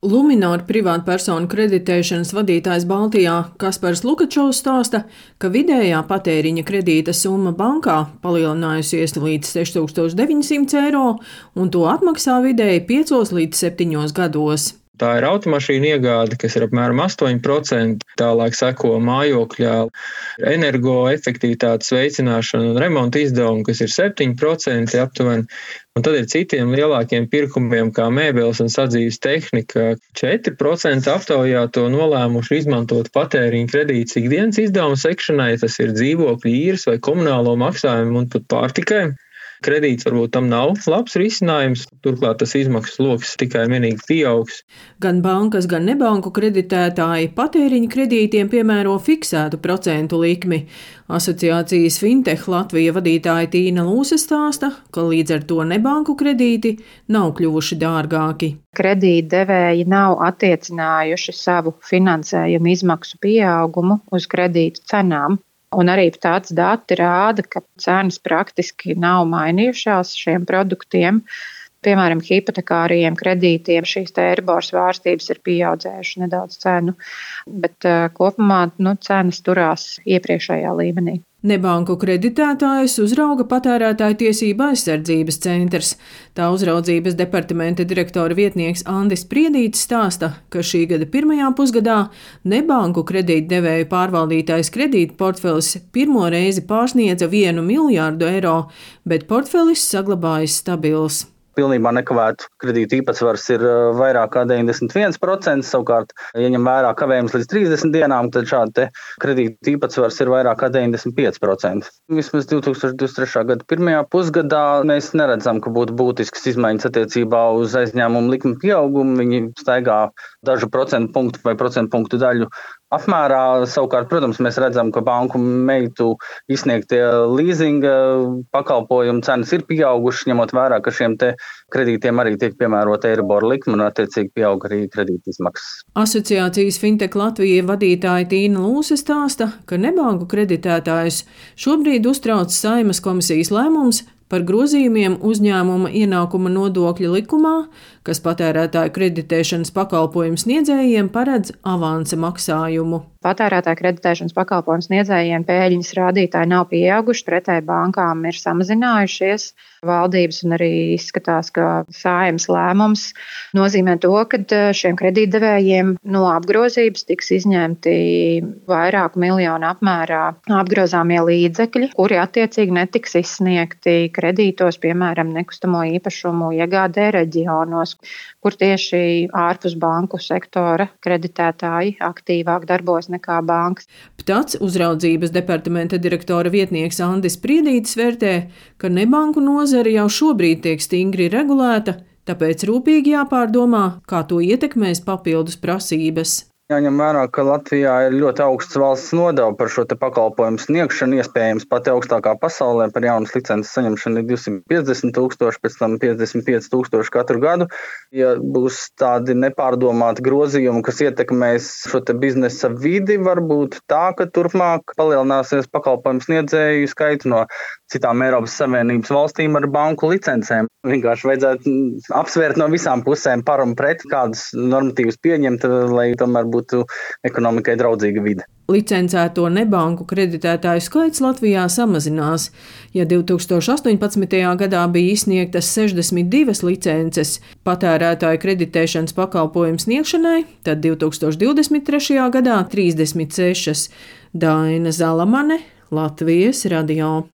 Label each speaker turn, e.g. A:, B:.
A: Lumināra privātpersonu kreditēšanas vadītājs Baltijā Kaspars Lukačovs stāsta, ka vidējā patēriņa kredīta summa bankā palielinājusies līdz 6900 eiro, un to atmaksā vidēji 5 līdz 7 gados.
B: Tā ir automašīna iegāde, kas ir apmēram 8%, tālāk seko mājokļā energoefektivitātes veicināšana un remonta izdevumi, kas ir 7% aptuveni. Un tad ir citiem lielākiem pirkumiem, kā mēbeles un sadzīves tehnika. 4% aptaujā to nolēmuši izmantot patēriņa kredītas ikdienas izdevumu sekšanai, tas ir dzīvokļu īres vai komunālo maksājumu un pat pārtikai. Kredīts varbūt tam nav labs risinājums, turklāt tas izmaksas lokus tikai vienīgi pieaugs.
A: Gan bankas, gan nebanku kreditētāji patēriņa kredītiem piemēro fiksētu procentu likmi. Asociācijas Fintech Latvija vadītāja Tīna Lūse stāsta, ka līdz ar to nebanku kredīti nav kļuvuši dārgāki.
C: Kredītdevēji nav attiecinājuši savu finansējumu izmaksu pieaugumu uz kredītu cenām. Un arī tāds dati rāda, ka cenas praktiski nav mainījušās šiem produktiem. Piemēram, hipotekāriem kredītiem šīs eiribors vārstības ir pieaudzējušas nedaudz cenu, bet uh, kopumā nu, cenas turās iepriekšējā līmenī.
A: Nebanku kreditētājus uzrauga patērētāju tiesība aizsardzības centrs. Tā uzraudzības departamenta direktora vietnieks Andis Priedītis stāsta, ka šī gada pirmajā pusgadā nebanku kredītdevēju pārvaldītais kredīta portfelis pirmo reizi pārsniedza vienu miljārdu eiro, bet portfelis saglabājas stabils
D: pilnībā nekavētu kredītu īpatsvars ir uh, vairāk kā 91%. Savukārt, ja ņem vērā kavējums līdz 30 dienām, tad šāda kredīta īpatsvars ir vairāk kā 95%. Vismaz 2023. gada pirmajā pusgadā mēs neredzam, ka būtu būtisks izmaiņas attiecībā uz aizņēmumu likuma pieaugumu. Viņi staigā dažu procentu punktu vai procentu punktu daļu apmērā. Savukārt, protams, mēs redzam, ka banku meitu izsniegtie leasinga pakalpojumu cenas ir pieaugušas, ņemot vērā, ka šiem kredītiem arī tiek piemērota Eiribora likme un attiecīgi pieaug arī kredīta izmaksas.
A: Asociācijas Fintech Latvija vadītāja Tīna Lūse stāsta, ka nebanku kreditētājus šobrīd uztrauc Saimas komisijas lēmums par grozījumiem uzņēmuma ienākuma nodokļa likumā, kas patērētāju kreditēšanas pakalpojumu sniedzējiem paredz avansa maksājumu.
C: Patērētāju kreditēšanas pakalpojumu sniedzējiem pēļņas rādītāji nav pieauguši, pretēji bankām ir samazinājušies. Valdības un arī izskatās, ka sājums lēmums nozīmē to, ka eh, šiem kredītdevējiem no apgrozības tiks izņemti vairāku miljonu apmērā apgrozāmie līdzekļi, kuri attiecīgi netiks izsniegti kredītos, piemēram, nekustamo īpašumu iegādē reģionos, kur tieši ārpus banku sektora kreditētāji aktīvāk darbojas nekā bankas.
A: Ptats uzraudzības departamenta direktora vietnieks Andis Priedītis vērtē, ka nebanku nozare jau šobrīd tiek stingri regulēta, tāpēc rūpīgi jāpārdomā, kā to ietekmēs papildus prasības.
D: Jāņem vērā, ka Latvijā ir ļoti augsts valsts nodeva par šo pakalpojumu sniegšanu. Iespējams, pati augstākā pasaulē par jaunas licences saņemšanu ir 250 tūkstoši, pēc tam 55 tūkstoši katru gadu. Ja būs tādi nepārdomāti grozījumi, kas ietekmēs šo biznesa vidi, varbūt tā, ka turpmāk palielināsies pakalpojumu sniedzēju skaits no citām Eiropas Savienības valstīm ar banku licencēm. Vienkārši vajadzētu apsvērt no visām pusēm par un pret, kādas normatīvas pieņemt, lai tomēr būtu būtu ekonomikai draudzīga vide.
A: Licencēto nebanku kreditētāju skaits Latvijā samazinās. Ja 2018. gadā bija izsniegtas 62 licences patērētāju kreditēšanas pakalpojumu sniegšanai, tad 2023. gadā 36. Daina Zalamane, Latvijas radio.